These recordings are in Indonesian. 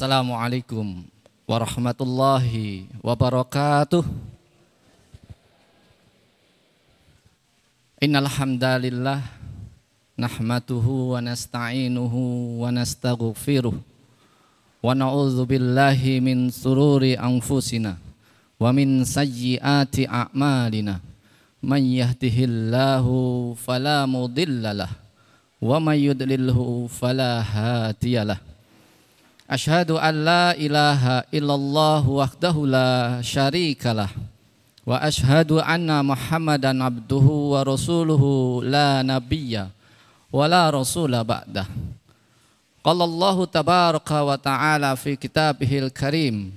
Assalamualaikum warahmatullahi wabarakatuh. Innal hamdalillah nahmaduhu wa nasta'inuhu wa nastaghfiruh wa na'udzu billahi min sururi anfusina wa min sayyiati a'malina man yahdihillahu fala mudhillalah wa may yudlilhu fala hadiyalah Ashhadu an la ilaha illallah wahdahu la syarikalah wa ashhadu anna Muhammadan abduhu wa rasuluhu la nabiyya wa la rasula ba'dah. Qala Allah tabaraka wa ta'ala fi kitabihil karim.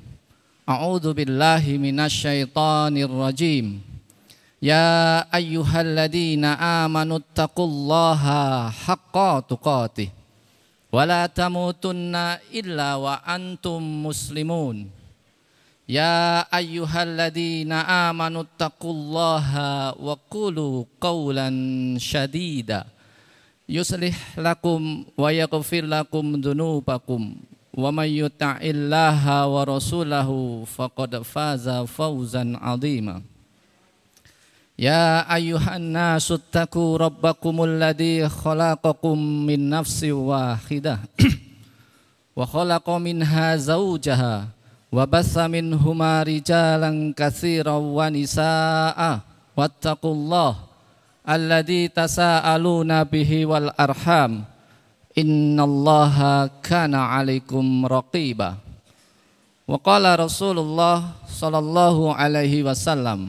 A'udzu billahi minasy syaithanir rajim. Ya ayyuhalladzina amanu taqullaha haqqa tuqatih wala tamutunna illa wa antum muslimun. Ya ayyuhalladzina amanu taqullaha wa qulu syadida yuslih lakum wa yaghfir lakum dhunubakum. Wa may wa rasulahu faqad faza يا أيها الناس اتقوا ربكم الذي خلقكم من نفس واحدة وخلق منها زوجها وبث منهما رجالا كثيرا ونساء واتقوا الله الذي تساءلون به والأرحام إن الله كان عليكم رقيبا وقال رسول الله صلى الله عليه وسلم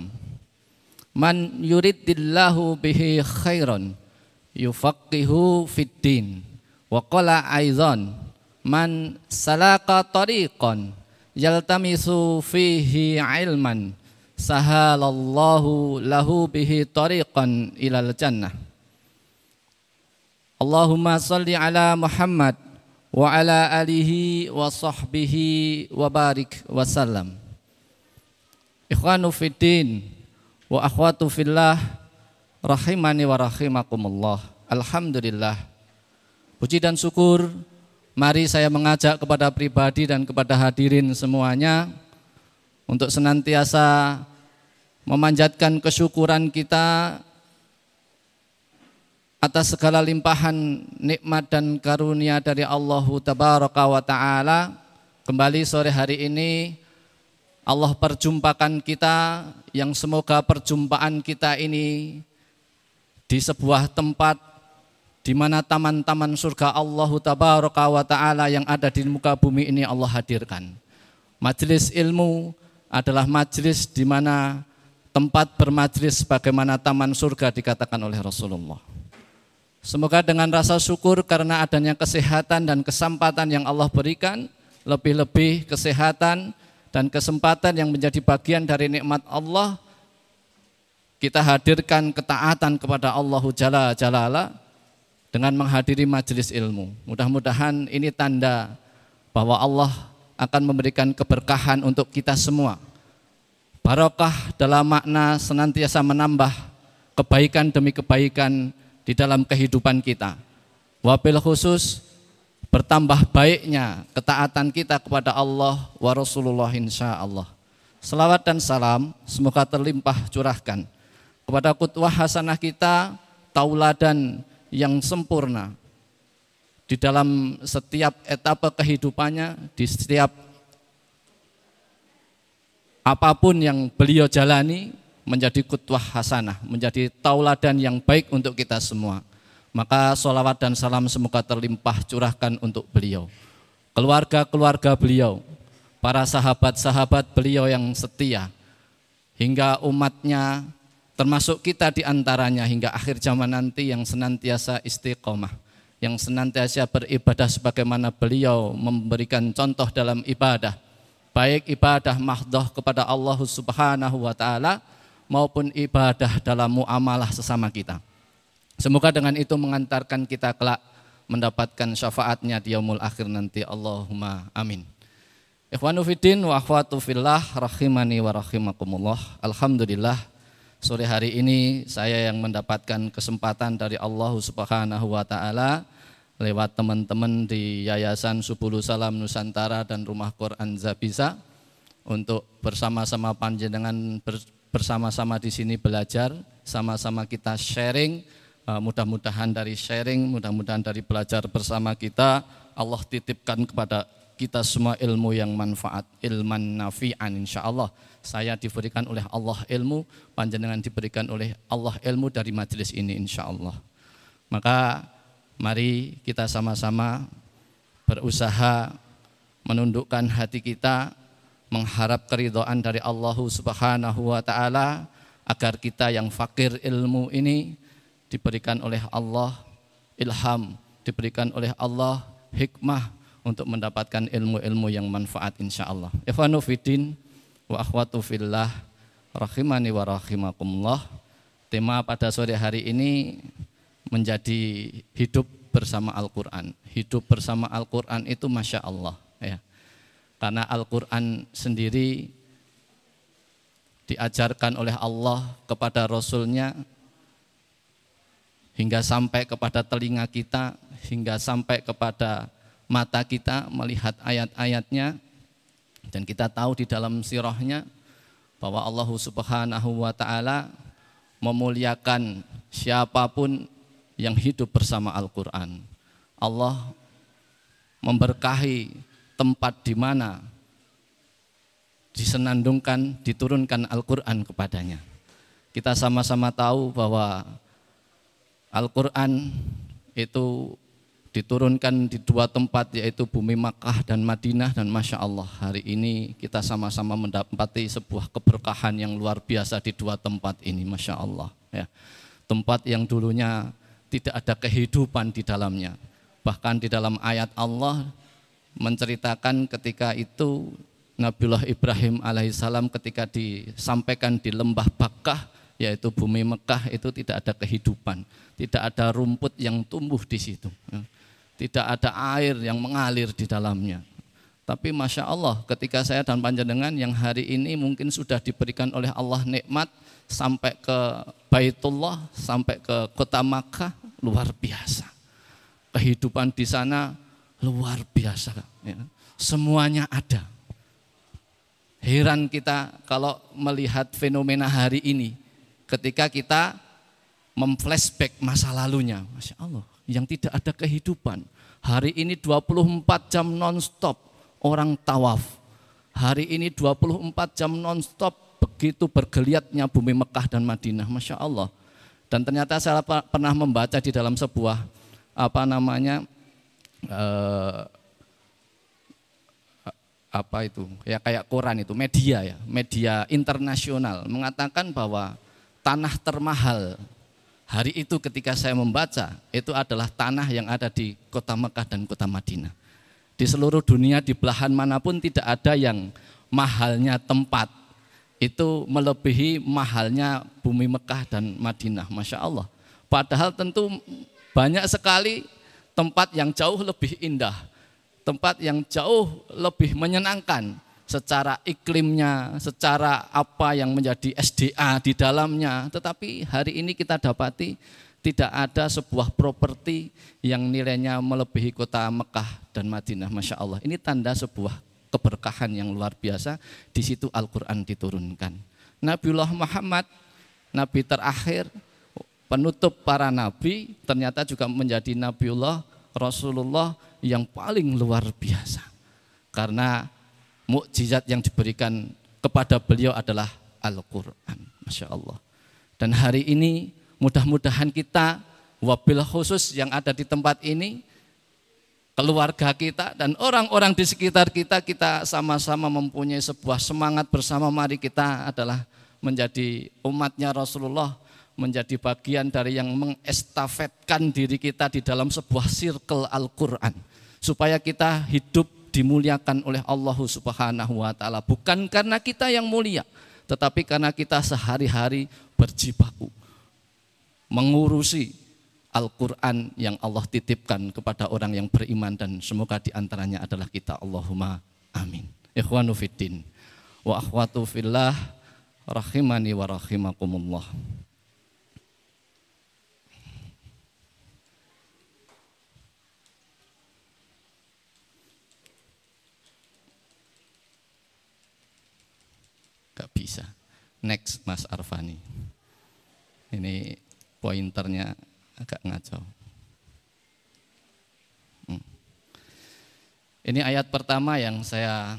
Man yuridillahu bihi khairan yufaqihu fid din. Wa qala aidan man salaka tariqan yaltamisu fihi ilman sahalallahu lahu bihi tariqan ilal jannah. Allahumma salli ala Muhammad wa ala alihi wa sahbihi wa barik wa salam. Ikhwanu fiddin wa akhwatu fillah rahimani wa rahimakumullah. Alhamdulillah. Puji dan syukur mari saya mengajak kepada pribadi dan kepada hadirin semuanya untuk senantiasa memanjatkan kesyukuran kita atas segala limpahan nikmat dan karunia dari Allah taala. Kembali sore hari ini Allah perjumpakan kita yang semoga perjumpaan kita ini di sebuah tempat di mana taman-taman surga Allah tabaraka wa taala yang ada di muka bumi ini Allah hadirkan. Majelis ilmu adalah majelis di mana tempat bermajelis bagaimana taman surga dikatakan oleh Rasulullah. Semoga dengan rasa syukur karena adanya kesehatan dan kesempatan yang Allah berikan, lebih-lebih kesehatan, dan kesempatan yang menjadi bagian dari nikmat Allah kita hadirkan ketaatan kepada Allahu Jalla Jalala dengan menghadiri majelis ilmu. Mudah-mudahan ini tanda bahwa Allah akan memberikan keberkahan untuk kita semua. Barokah dalam makna senantiasa menambah kebaikan demi kebaikan di dalam kehidupan kita. Wabil khusus bertambah baiknya ketaatan kita kepada Allah wa Rasulullah insya Allah. Selawat dan salam semoga terlimpah curahkan kepada kutwah hasanah kita, tauladan yang sempurna di dalam setiap etapa kehidupannya, di setiap apa pun yang beliau jalani menjadi kutwah hasanah, menjadi tauladan yang baik untuk kita semua. Maka sholawat dan salam semoga terlimpah curahkan untuk beliau. Keluarga-keluarga beliau, para sahabat-sahabat beliau yang setia, hingga umatnya termasuk kita di antaranya hingga akhir zaman nanti yang senantiasa istiqomah, yang senantiasa beribadah sebagaimana beliau memberikan contoh dalam ibadah, baik ibadah mahdoh kepada Allah Subhanahu wa taala maupun ibadah dalam muamalah sesama kita. Semoga dengan itu mengantarkan kita kelak mendapatkan syafaatnya di yaumul akhir nanti. Allahumma amin. Ikhwanu fiddin wa akhwatu fillah rahimani wa rahimakumullah. Alhamdulillah sore hari ini saya yang mendapatkan kesempatan dari Allah Subhanahu wa taala lewat teman-teman di Yayasan Subulu Salam Nusantara dan Rumah Quran Zabisa untuk bersama-sama panjenengan bersama-sama di sini belajar, sama-sama kita sharing. Uh, mudah-mudahan dari sharing, mudah-mudahan dari belajar bersama kita, Allah titipkan kepada kita semua ilmu yang manfaat, ilman nafi'an insya Allah. Saya diberikan oleh Allah ilmu, panjenengan diberikan oleh Allah ilmu dari majelis ini insya Allah. Maka Mari kita sama-sama berusaha menundukkan hati kita mengharap keridhaan dari Allah Subhanahu wa taala agar kita yang fakir ilmu ini diberikan oleh Allah ilham, diberikan oleh Allah hikmah untuk mendapatkan ilmu-ilmu yang manfaat insyaallah. Ikhwanu fiddin wa akhwatu fillah rahimani wa rahimakumullah. Tema pada sore hari ini menjadi hidup bersama Al-Quran. Hidup bersama Al-Quran itu Masya Allah. Ya. Karena Al-Quran sendiri diajarkan oleh Allah kepada Rasulnya hingga sampai kepada telinga kita, hingga sampai kepada mata kita melihat ayat-ayatnya dan kita tahu di dalam sirahnya bahwa Allah Subhanahu wa taala memuliakan siapa pun yang hidup bersama Al-Quran. Allah memberkahi tempat di mana disenandungkan, diturunkan Al-Quran kepadanya. Kita sama-sama tahu bahwa Al-Quran itu diturunkan di dua tempat yaitu bumi Makkah dan Madinah. Dan Masya Allah hari ini kita sama-sama mendapati sebuah keberkahan yang luar biasa di dua tempat ini Masya Allah ya. Tempat yang dulunya tidak ada kehidupan di dalamnya. Bahkan di dalam ayat Allah menceritakan ketika itu Nabiullah Ibrahim alaihissalam ketika disampaikan di lembah Bakkah yaitu bumi Mekah itu tidak ada kehidupan, tidak ada rumput yang tumbuh di situ, ya. tidak ada air yang mengalir di dalamnya. Tapi masya Allah, ketika saya dan panjenengan yang hari ini mungkin sudah diberikan oleh Allah nikmat sampai ke Baitullah, sampai ke kota Makkah, luar biasa. Kehidupan di sana luar biasa. Ya. Semuanya ada. Heran kita kalau melihat fenomena hari ini ketika kita memflashback masa lalunya. Masya Allah, yang tidak ada kehidupan. Hari ini 24 jam nonstop orang tawaf. Hari ini 24 jam nonstop begitu bergeliatnya bumi Mekah dan Madinah. Masya Allah. Dan ternyata saya pernah membaca di dalam sebuah apa namanya eh, apa itu ya kayak koran itu media ya media internasional mengatakan bahwa tanah termahal hari itu ketika saya membaca itu adalah tanah yang ada di kota Mekah dan kota Madinah di seluruh dunia di belahan mana pun tidak ada yang mahalnya tempat itu melebihi mahalnya bumi Mekah dan Madinah, masya Allah. Padahal tentu banyak sekali tempat yang jauh lebih indah, tempat yang jauh lebih menyenangkan secara iklimnya, secara apa yang menjadi SDA di dalamnya. Tetapi hari ini kita dapati tidak ada sebuah properti yang nilainya melebihi kota Mekah dan Madinah, masya Allah. Ini tanda sebuah keberkahan yang luar biasa, di situ Al-Quran diturunkan. Nabiullah Muhammad, Nabi terakhir, penutup para nabi, ternyata juga menjadi Nabiullah Rasulullah yang paling luar biasa. Karena mukjizat yang diberikan kepada beliau adalah Al-Quran. Masya Allah. Dan hari ini mudah-mudahan kita wabil khusus yang ada di tempat ini keluarga kita dan orang-orang di sekitar kita kita sama-sama mempunyai sebuah semangat bersama mari kita adalah menjadi umatnya Rasulullah menjadi bagian dari yang mengestafetkan diri kita di dalam sebuah circle Al-Quran supaya kita hidup dimuliakan oleh Allah Subhanahu wa taala bukan karena kita yang mulia tetapi karena kita sehari-hari berjibaku mengurusi Al-Quran yang Allah titipkan kepada orang yang beriman dan semoga di antaranya adalah kita Allahumma amin. Ikhwanu fiddin wa akhwatu fillah rahimani wa rahimakumullah. Gak bisa. Next Mas Arfani. Ini pointernya agak ngaco. Hmm. Ini ayat pertama yang saya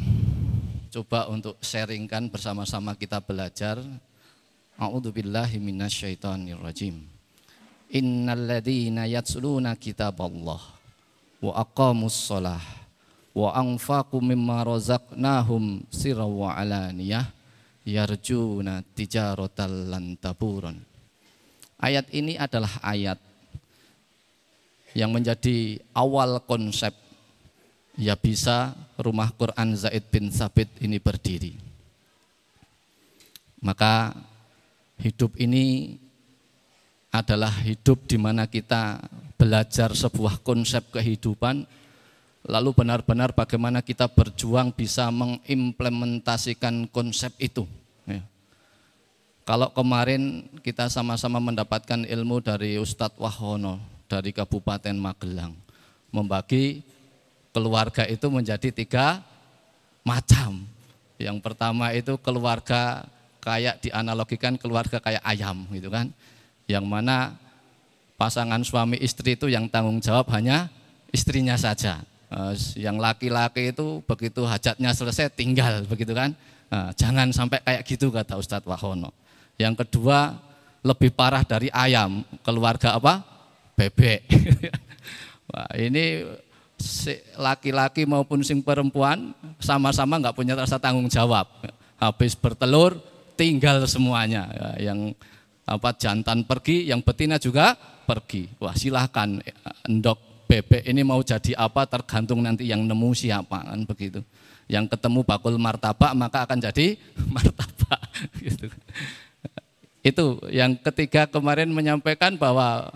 coba untuk sharingkan bersama-sama kita belajar. A'udzubillahi minasyaitonirrajim. Innalladzina yatsluna kitaballah wa aqamus shalah wa anfaqu mimma razaqnahum sirra wa alaniyah yarjuna tijaratal lan taburon. Ayat ini adalah ayat yang menjadi awal konsep ya bisa rumah Quran Zaid bin Sabit ini berdiri. Maka hidup ini adalah hidup di mana kita belajar sebuah konsep kehidupan lalu benar-benar bagaimana kita berjuang bisa mengimplementasikan konsep itu. Ya. Kalau kemarin kita sama-sama mendapatkan ilmu dari Ustadz Wahono dari Kabupaten Magelang, membagi keluarga itu menjadi tiga macam. Yang pertama itu keluarga kayak dianalogikan keluarga kayak ayam gitu kan. Yang mana pasangan suami istri itu yang tanggung jawab hanya istrinya saja yang laki-laki itu begitu hajatnya selesai tinggal begitu kan. Nah, jangan sampai kayak gitu kata Ustadz Wahono. Yang kedua lebih parah dari ayam, keluarga apa? Bebek. Wah, ini laki-laki maupun sing perempuan sama-sama nggak punya rasa tanggung jawab. Habis bertelur tinggal semuanya. Ya, yang apa jantan pergi, yang betina juga pergi. Wah silahkan endok bebek ini mau jadi apa tergantung nanti yang nemu siapa kan begitu. Yang ketemu bakul martabak maka akan jadi martabak gitu. Itu yang ketiga kemarin menyampaikan bahwa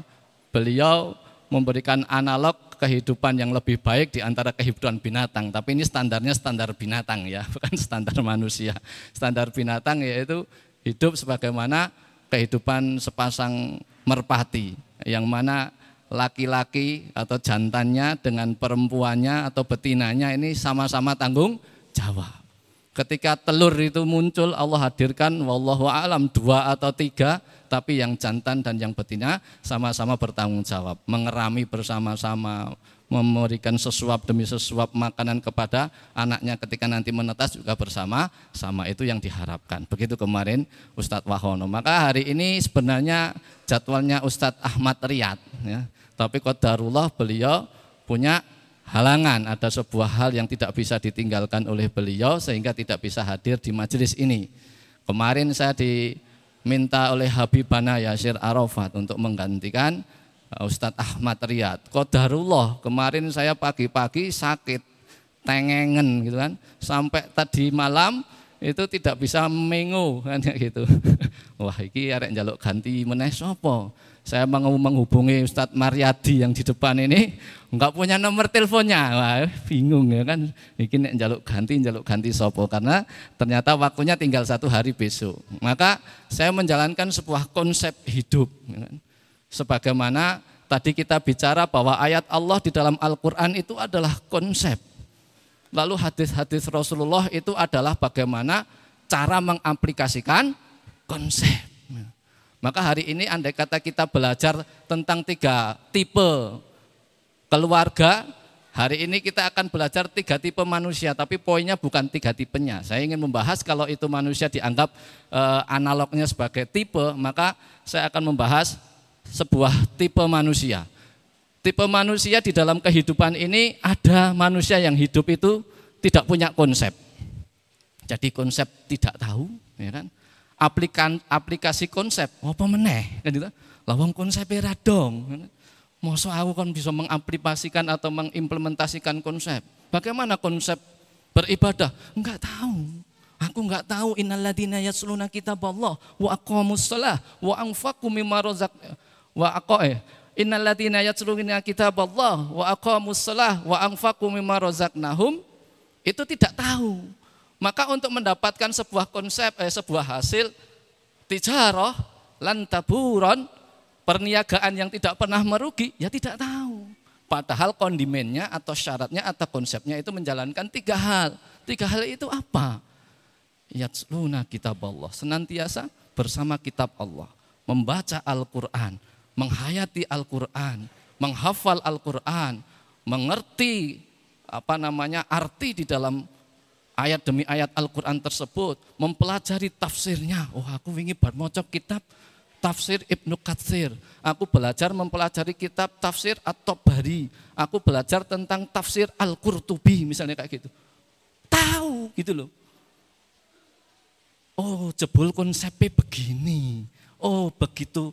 beliau memberikan analog kehidupan yang lebih baik di antara kehidupan binatang. Tapi ini standarnya standar binatang ya, bukan standar manusia. Standar binatang yaitu hidup sebagaimana kehidupan sepasang merpati yang mana laki-laki atau jantannya dengan perempuannya atau betinanya ini sama-sama tanggung jawab. Ketika telur itu muncul Allah hadirkan wallahu alam dua atau tiga tapi yang jantan dan yang betina sama-sama bertanggung jawab, mengerami bersama-sama, memberikan sesuap demi sesuap makanan kepada anaknya ketika nanti menetas juga bersama sama itu yang diharapkan. Begitu kemarin Ustadz Wahono. Maka hari ini sebenarnya jadwalnya Ustadz Ahmad Riyad ya tapi qadarullah beliau punya halangan, ada sebuah hal yang tidak bisa ditinggalkan oleh beliau sehingga tidak bisa hadir di majelis ini. Kemarin saya diminta oleh Habibana Yasir Arafat untuk menggantikan Ustadz Ahmad Riyad. Qadarullah, kemarin saya pagi-pagi sakit, tengengen gitu kan. Sampai tadi malam itu tidak bisa mengu kan gitu. Wah, iki arek njaluk ganti meneh sapa? saya mau menghubungi Ustadz Mariadi yang di depan ini enggak punya nomor teleponnya Wah, bingung ya kan ini jaluk ganti jaluk ganti sopo karena ternyata waktunya tinggal satu hari besok maka saya menjalankan sebuah konsep hidup ya kan. Sebagaimana tadi kita bicara bahwa ayat Allah di dalam Al-Quran itu adalah konsep lalu hadis-hadis Rasulullah itu adalah bagaimana cara mengaplikasikan konsep maka hari ini andai kata kita belajar tentang tiga tipe keluarga, hari ini kita akan belajar tiga tipe manusia, tapi poinnya bukan tiga tipenya. Saya ingin membahas kalau itu manusia dianggap e, analognya sebagai tipe, maka saya akan membahas sebuah tipe manusia. Tipe manusia di dalam kehidupan ini ada manusia yang hidup itu tidak punya konsep. Jadi konsep tidak tahu, ya kan? aplikan, aplikasi konsep apa meneh kan gitu lawang konsep era dong Masa aku kan bisa mengaplikasikan atau mengimplementasikan konsep. Bagaimana konsep beribadah? Enggak tahu. Aku enggak tahu innalladzina yasluna kitaballah wa aqamus wa anfaqu mimma wa aqo eh innalladzina yasluna kitaballah wa aqamus shalah wa anfaqu mimma razaqnahum itu tidak tahu. Maka untuk mendapatkan sebuah konsep, eh, sebuah hasil tijarah, lantaburon, perniagaan yang tidak pernah merugi, ya tidak tahu. Padahal kondimennya atau syaratnya atau konsepnya itu menjalankan tiga hal. Tiga hal itu apa? Yatsluna kitab Allah. Senantiasa bersama kitab Allah. Membaca Al-Quran. Menghayati Al-Quran. Menghafal Al-Quran. Mengerti apa namanya arti di dalam ayat demi ayat Al-Quran tersebut. Mempelajari tafsirnya. Oh aku ingin bermocok kitab tafsir Ibnu Katsir. Aku belajar mempelajari kitab tafsir At-Tabari. Aku belajar tentang tafsir Al-Qurtubi misalnya kayak gitu. Tahu gitu loh. Oh, jebol konsepnya begini. Oh, begitu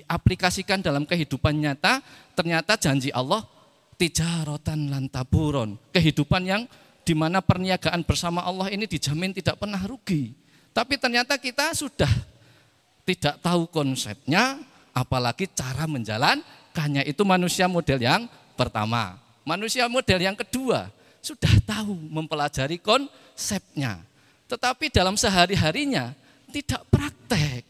diaplikasikan dalam kehidupan nyata, ternyata janji Allah tijarotan lantaburon. Kehidupan yang di mana perniagaan bersama Allah ini dijamin tidak pernah rugi. Tapi ternyata kita sudah tidak tahu konsepnya, apalagi cara menjalankannya. Itu manusia model yang pertama. Manusia model yang kedua, sudah tahu mempelajari konsepnya tetapi dalam sehari-harinya tidak praktek,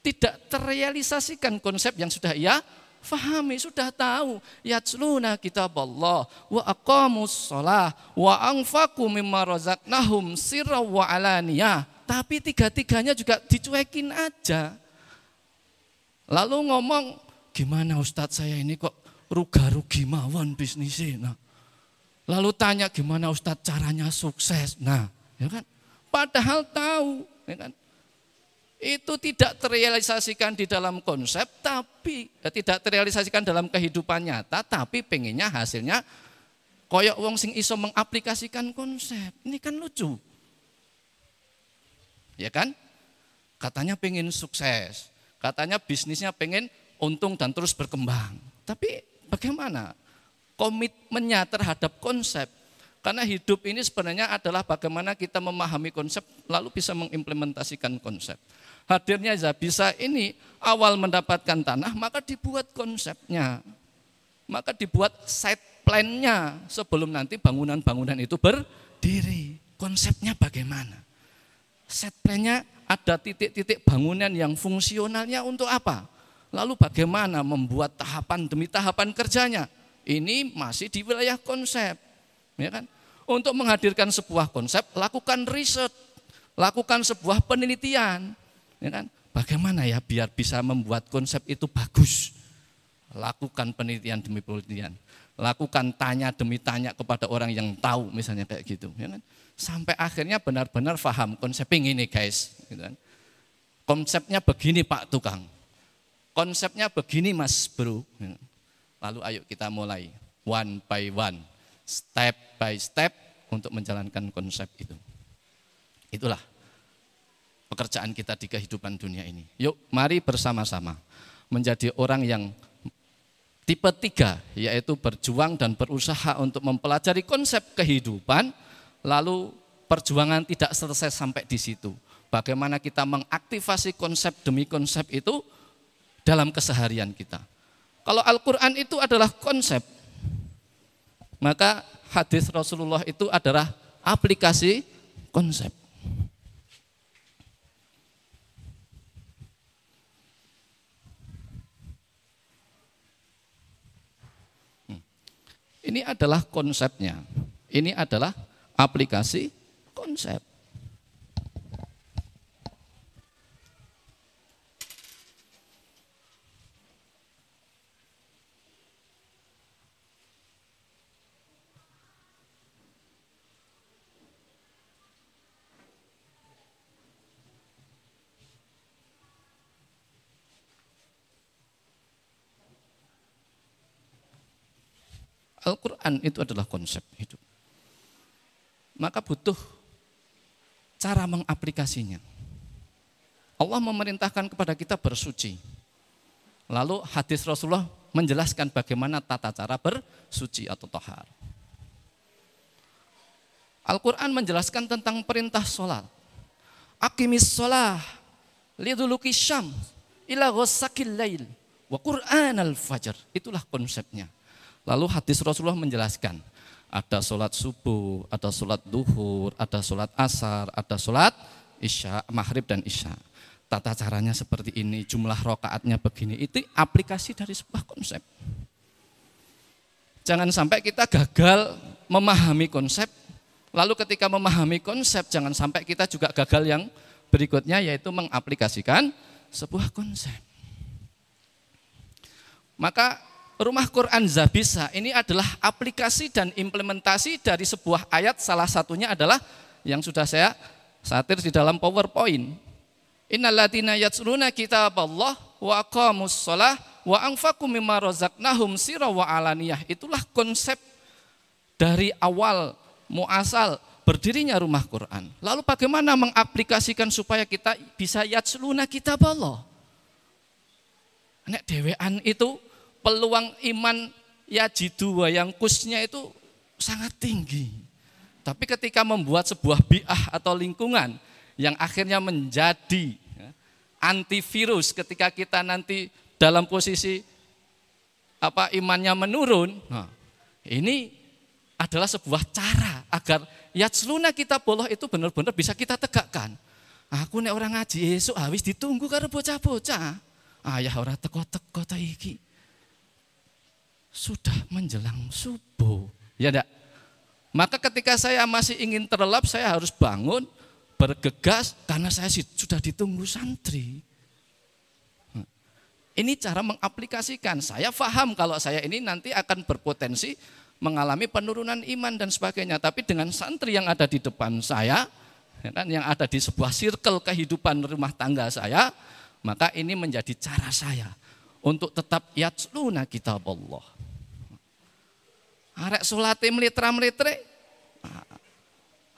tidak terrealisasikan konsep yang sudah ia fahami, sudah tahu. Yatsluna kitab Allah wa aqamus shalah wa anfaqu mimma razaqnahum sirra wa alaniyah. Tapi tiga-tiganya juga dicuekin aja. Lalu ngomong, gimana Ustadz saya ini kok ruga-rugi mawon bisnisnya. Nah, lalu tanya gimana Ustadz caranya sukses. Nah, ya kan? Padahal tahu, ya kan? Itu tidak terrealisasikan di dalam konsep, tapi ya, tidak terrealisasikan dalam kehidupan nyata, tapi pengennya hasilnya koyok wong sing iso mengaplikasikan konsep. Ini kan lucu. Ya kan? Katanya pengen sukses, katanya bisnisnya pengen untung dan terus berkembang. Tapi bagaimana komitmennya terhadap konsep karena hidup ini sebenarnya adalah bagaimana kita memahami konsep lalu bisa mengimplementasikan konsep. Hadirnya Zabisa ini awal mendapatkan tanah maka dibuat konsepnya. Maka dibuat site plan-nya sebelum nanti bangunan-bangunan itu berdiri. Konsepnya bagaimana? Set plan-nya ada titik-titik bangunan yang fungsionalnya untuk apa? Lalu bagaimana membuat tahapan demi tahapan kerjanya? Ini masih di wilayah konsep ya kan? Untuk menghadirkan sebuah konsep, lakukan riset, lakukan sebuah penelitian, ya kan? Bagaimana ya biar bisa membuat konsep itu bagus? Lakukan penelitian demi penelitian, lakukan tanya demi tanya kepada orang yang tahu, misalnya kayak gitu, ya kan? Sampai akhirnya benar-benar paham konsep ini guys, gitu kan? Konsepnya begini Pak Tukang, konsepnya begini Mas Bro. Ya kan? Lalu ayo kita mulai one by one step by step untuk menjalankan konsep itu. Itulah pekerjaan kita di kehidupan dunia ini. Yuk, mari bersama-sama menjadi orang yang tipe tiga, yaitu berjuang dan berusaha untuk mempelajari konsep kehidupan, lalu perjuangan tidak selesai sampai di situ. Bagaimana kita mengaktifasi konsep demi konsep itu dalam keseharian kita. Kalau Al-Quran itu adalah konsep, maka hadis Rasulullah itu adalah aplikasi konsep. Ini adalah konsepnya. Ini adalah aplikasi konsep. Al-Quran itu adalah konsep hidup. Maka butuh cara mengaplikasinya. Allah memerintahkan kepada kita bersuci. Lalu hadis Rasulullah menjelaskan bagaimana tata cara bersuci atau tohar. Al-Quran menjelaskan tentang perintah sholat. Akimis sholah liduluki syam ila ghosakil lail wa Qur'an al-fajr. Itulah konsepnya. Lalu hadis Rasulullah menjelaskan, ada sholat subuh, ada sholat duhur, ada sholat asar, ada sholat isya, maghrib dan isya. Tata caranya seperti ini, jumlah rokaatnya begini, itu aplikasi dari sebuah konsep. Jangan sampai kita gagal memahami konsep, Lalu ketika memahami konsep jangan sampai kita juga gagal yang berikutnya yaitu mengaplikasikan sebuah konsep. Maka rumah Quran Zabisa ini adalah aplikasi dan implementasi dari sebuah ayat salah satunya adalah yang sudah saya satir di dalam PowerPoint. Innalladzina yatsluna kitaballah wa aqamus shalah wa anfaqu mimma razaqnahum wa alaniyah. Itulah konsep dari awal muasal berdirinya rumah Quran. Lalu bagaimana mengaplikasikan supaya kita bisa yatsluna kitab Allah? Nek dewean itu peluang iman yajidu yang kusnya itu sangat tinggi. Tapi ketika membuat sebuah bi'ah atau lingkungan yang akhirnya menjadi ya, antivirus ketika kita nanti dalam posisi apa imannya menurun, nah, ini adalah sebuah cara agar yatsluna kita boloh itu benar-benar bisa kita tegakkan. Aku nek orang ngaji esuk habis ditunggu karo bocah-bocah. Ayah ora teko-teko ta iki. Sudah menjelang subuh. Ya enggak? Maka ketika saya masih ingin terlelap, saya harus bangun, bergegas, karena saya sudah ditunggu santri. Ini cara mengaplikasikan. Saya paham kalau saya ini nanti akan berpotensi mengalami penurunan iman dan sebagainya. Tapi dengan santri yang ada di depan saya, ya kan, yang ada di sebuah circle kehidupan rumah tangga saya, maka ini menjadi cara saya untuk tetap yatsluna kitab Allah. Arek sulate melitra-melitre,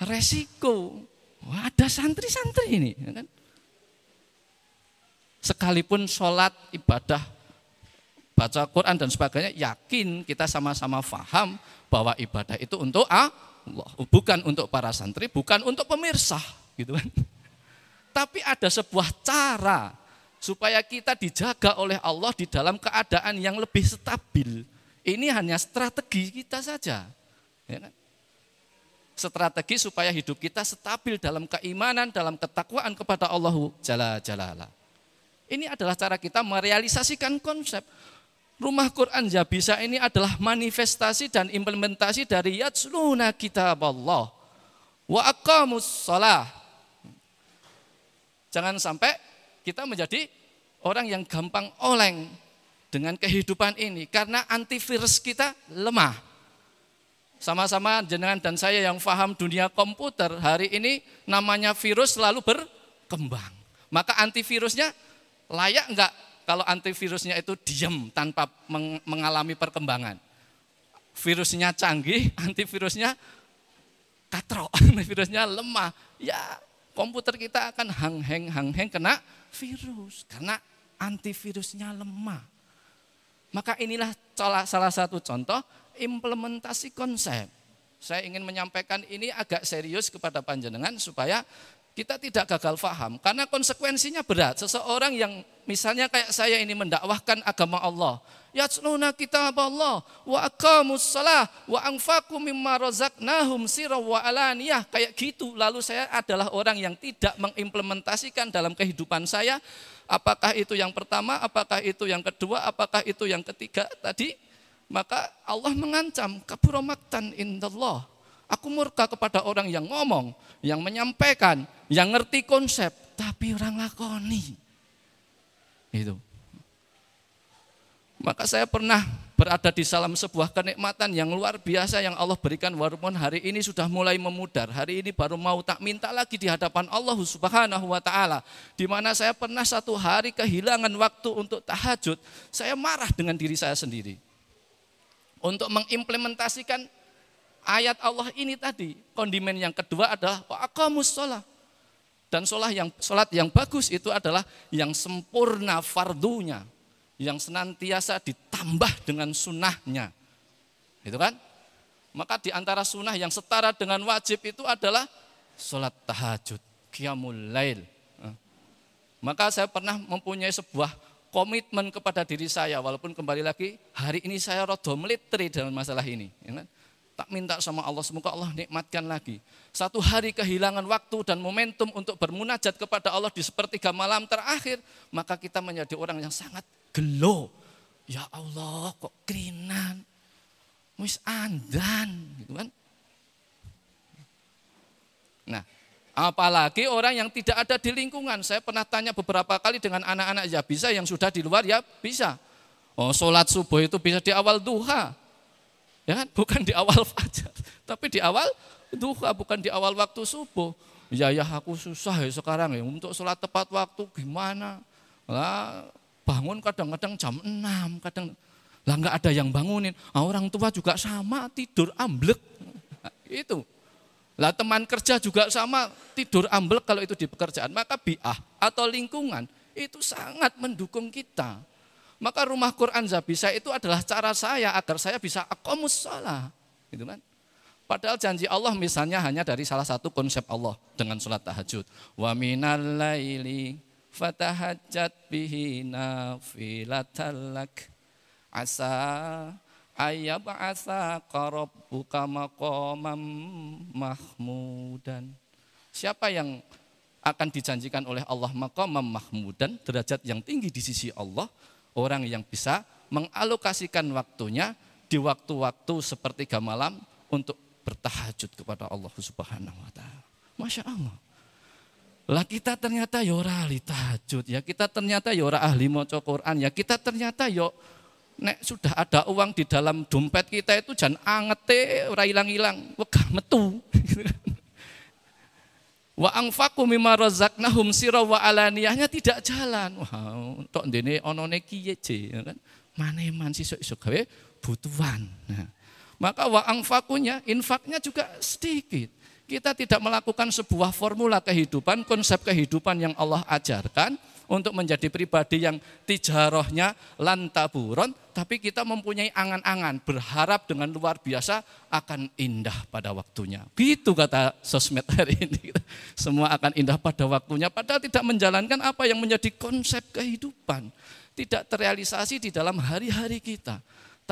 resiko. Wah, ada santri-santri ini. Ya kan? Sekalipun sholat ibadah baca Quran dan sebagainya, yakin kita sama-sama faham bahwa ibadah itu untuk Allah, bukan untuk para santri, bukan untuk pemirsa, gitu kan. Tapi ada sebuah cara supaya kita dijaga oleh Allah di dalam keadaan yang lebih stabil. Ini hanya strategi kita saja. Ya kan? Strategi supaya hidup kita stabil dalam keimanan, dalam ketakwaan kepada Allah Jalla Jalala. Ini adalah cara kita merealisasikan konsep Rumah Quran Jabisa ini adalah manifestasi dan implementasi dari yatsluna kitab Allah. Wa aqamus salah. Jangan sampai kita menjadi orang yang gampang oleng dengan kehidupan ini karena antivirus kita lemah. Sama-sama jenengan dan saya yang faham dunia komputer hari ini namanya virus selalu berkembang. Maka antivirusnya layak enggak kalau antivirusnya itu diam tanpa mengalami perkembangan. Virusnya canggih, antivirusnya katrok, antivirusnya lemah. Ya komputer kita akan hang-heng, hang-heng kena virus. Karena antivirusnya lemah. Maka inilah salah satu contoh implementasi konsep. Saya ingin menyampaikan ini agak serius kepada panjenengan supaya kita tidak gagal faham karena konsekuensinya berat. Seseorang yang misalnya kayak saya ini mendakwahkan agama Allah, yatluna kitab Allah wa aqamus salah wa anfaqu mimma razaqnahum sirra wa alaniyah kayak gitu. Lalu saya adalah orang yang tidak mengimplementasikan dalam kehidupan saya apakah itu yang pertama, apakah itu yang kedua, apakah itu yang ketiga tadi, maka Allah mengancam kaburomaktan indallah Aku murka kepada orang yang ngomong, yang menyampaikan, yang ngerti konsep, tapi orang lakoni. Itu. Maka saya pernah berada di dalam sebuah kenikmatan yang luar biasa yang Allah berikan walaupun hari ini sudah mulai memudar. Hari ini baru mau tak minta lagi di hadapan Allah Subhanahu wa taala. Di mana saya pernah satu hari kehilangan waktu untuk tahajud, saya marah dengan diri saya sendiri. Untuk mengimplementasikan ayat Allah ini tadi. Kondimen yang kedua adalah aqamus sholat. Dan sholat yang, sholat yang bagus itu adalah yang sempurna fardunya. Yang senantiasa ditambah dengan sunnahnya. Itu kan? Maka di antara sunnah yang setara dengan wajib itu adalah sholat tahajud, qiyamul lail. Maka saya pernah mempunyai sebuah komitmen kepada diri saya, walaupun kembali lagi hari ini saya rodo melitri dalam masalah ini. Ya kan? Tak minta sama Allah, semoga Allah nikmatkan lagi. Satu hari kehilangan waktu dan momentum untuk bermunajat kepada Allah di sepertiga malam terakhir, maka kita menjadi orang yang sangat gelo. Ya Allah, kok kerinan, wis andan, gitu kan? Nah, apalagi orang yang tidak ada di lingkungan. Saya pernah tanya beberapa kali dengan anak-anak ya bisa yang sudah di luar ya bisa. Oh, sholat subuh itu bisa di awal duha. Ya kan? Bukan di awal fajar, tapi di awal duha, bukan di awal waktu subuh. Ya ya aku susah ya sekarang ya untuk sholat tepat waktu gimana? Lah bangun kadang-kadang jam 6, kadang lah nggak ada yang bangunin. Nah, orang tua juga sama tidur amblek. Itu. Lah teman kerja juga sama tidur amblek kalau itu di pekerjaan. Maka biah atau lingkungan itu sangat mendukung kita. Maka rumah Quran Zabisa itu adalah cara saya agar saya bisa akomus salah. Gitu kan? Padahal janji Allah misalnya hanya dari salah satu konsep Allah dengan sholat tahajud. Wa minal laili fatahajat bihi nafilatalak asa ayab asa rabbuka maqamam mahmudan. Siapa yang akan dijanjikan oleh Allah maqamam mahmudan, derajat yang tinggi di sisi Allah, orang yang bisa mengalokasikan waktunya di waktu-waktu sepertiga malam untuk bertahajud kepada Allah Subhanahu wa taala. Masya Allah. Lah kita ternyata ya ahli tahajud ya, kita ternyata ya ahli maca Quran ya, kita ternyata yo ya nek sudah ada uang di dalam dompet kita itu jangan angete ora ilang-ilang, wegah metu. Wa angfaku mimma razaqnahum sirra wa alaniyahnya tidak jalan. Wah, tok ndene onone kiye je kan. Maneman sesuk-esuk gawe butuhan. Nah, maka wa angfakunya, infaknya juga sedikit. Kita tidak melakukan sebuah formula kehidupan, konsep kehidupan yang Allah ajarkan untuk menjadi pribadi yang tijarohnya lantaburon, tapi kita mempunyai angan-angan, berharap dengan luar biasa akan indah pada waktunya. Gitu kata sosmed hari ini. Semua akan indah pada waktunya, padahal tidak menjalankan apa yang menjadi konsep kehidupan. Tidak terrealisasi di dalam hari-hari kita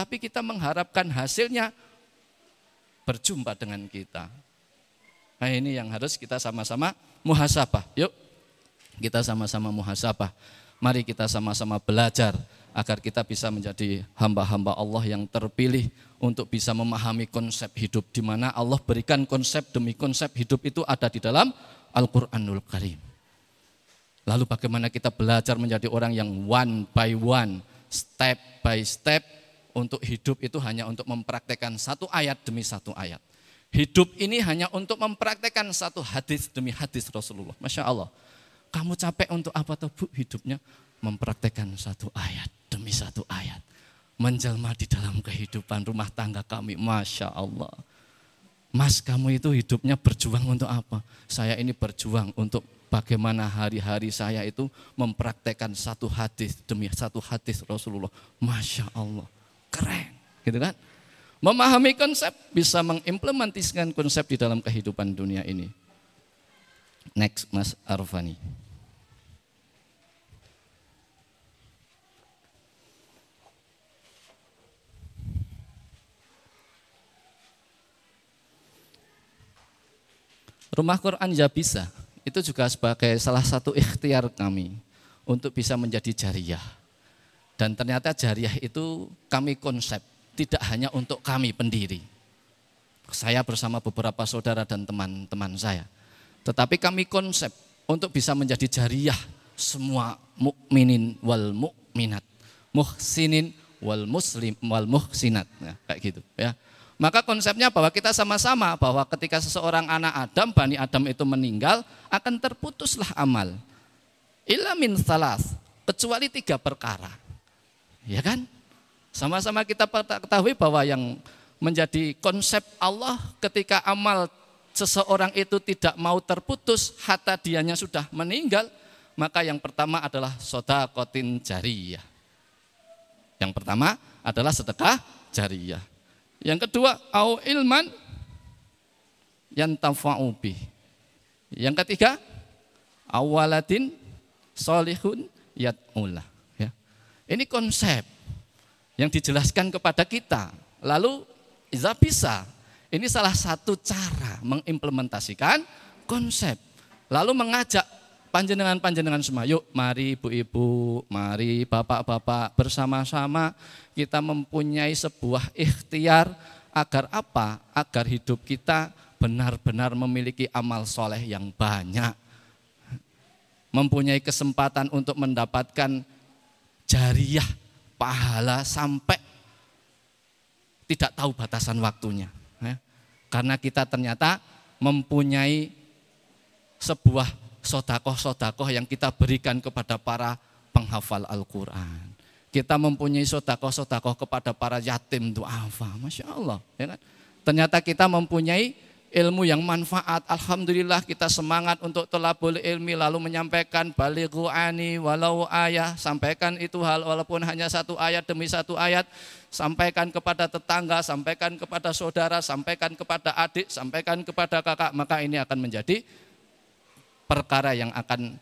tapi kita mengharapkan hasilnya berjumpa dengan kita. Nah ini yang harus kita sama-sama muhasabah. Yuk kita sama-sama muhasabah. Mari kita sama-sama belajar agar kita bisa menjadi hamba-hamba Allah yang terpilih untuk bisa memahami konsep hidup di mana Allah berikan konsep demi konsep hidup itu ada di dalam Al-Qur'anul Karim. Lalu bagaimana kita belajar menjadi orang yang one by one, step by step untuk hidup itu hanya untuk mempraktekkan satu ayat demi satu ayat. Hidup ini hanya untuk mempraktekkan satu hadis demi hadis Rasulullah. Masya Allah. Kamu capek untuk apa tuh bu hidupnya? Mempraktekkan satu ayat demi satu ayat. Menjelma di dalam kehidupan rumah tangga kami. Masya Allah. Mas kamu itu hidupnya berjuang untuk apa? Saya ini berjuang untuk bagaimana hari-hari saya itu mempraktekkan satu hadis demi satu hadis Rasulullah. Masya Allah keren, gitu kan? Memahami konsep bisa mengimplementasikan konsep di dalam kehidupan dunia ini. Next, Mas Arfani. Rumah Quran ya bisa, itu juga sebagai salah satu ikhtiar kami untuk bisa menjadi jariah dan ternyata jariah itu kami konsep, tidak hanya untuk kami pendiri. Saya bersama beberapa saudara dan teman-teman saya. Tetapi kami konsep untuk bisa menjadi jariah semua mukminin wal mukminat, muhsinin wal muslim wal muhsinat, nah, kayak gitu ya. Maka konsepnya bahwa kita sama-sama bahwa ketika seseorang anak Adam, Bani Adam itu meninggal, akan terputuslah amal. Ilamin salas, kecuali tiga perkara. Ya kan? Sama-sama kita ketahui bahwa yang menjadi konsep Allah ketika amal seseorang itu tidak mau terputus hatta dianya sudah meninggal, maka yang pertama adalah sodakotin jariyah. Yang pertama adalah sedekah jariyah. Yang kedua, au ilman yang tafa'ubi. Yang ketiga, awaladin solihun yat'ullah. Ini konsep yang dijelaskan kepada kita. Lalu Iza bisa. Ini salah satu cara mengimplementasikan konsep. Lalu mengajak panjenengan-panjenengan semua, yuk mari ibu-ibu, mari bapak-bapak bersama-sama kita mempunyai sebuah ikhtiar agar apa? Agar hidup kita benar-benar memiliki amal soleh yang banyak. Mempunyai kesempatan untuk mendapatkan jariah pahala sampai tidak tahu batasan waktunya. Ya. Karena kita ternyata mempunyai sebuah sodakoh-sodakoh yang kita berikan kepada para penghafal Al-Quran. Kita mempunyai sodakoh-sodakoh kepada para yatim du'afa. Masya Allah. Ya kan? Ternyata kita mempunyai ilmu yang manfaat. Alhamdulillah kita semangat untuk telabul ilmi lalu menyampaikan balighu ani walau ayah. Sampaikan itu hal walaupun hanya satu ayat demi satu ayat. Sampaikan kepada tetangga, sampaikan kepada saudara, sampaikan kepada adik, sampaikan kepada kakak. Maka ini akan menjadi perkara yang akan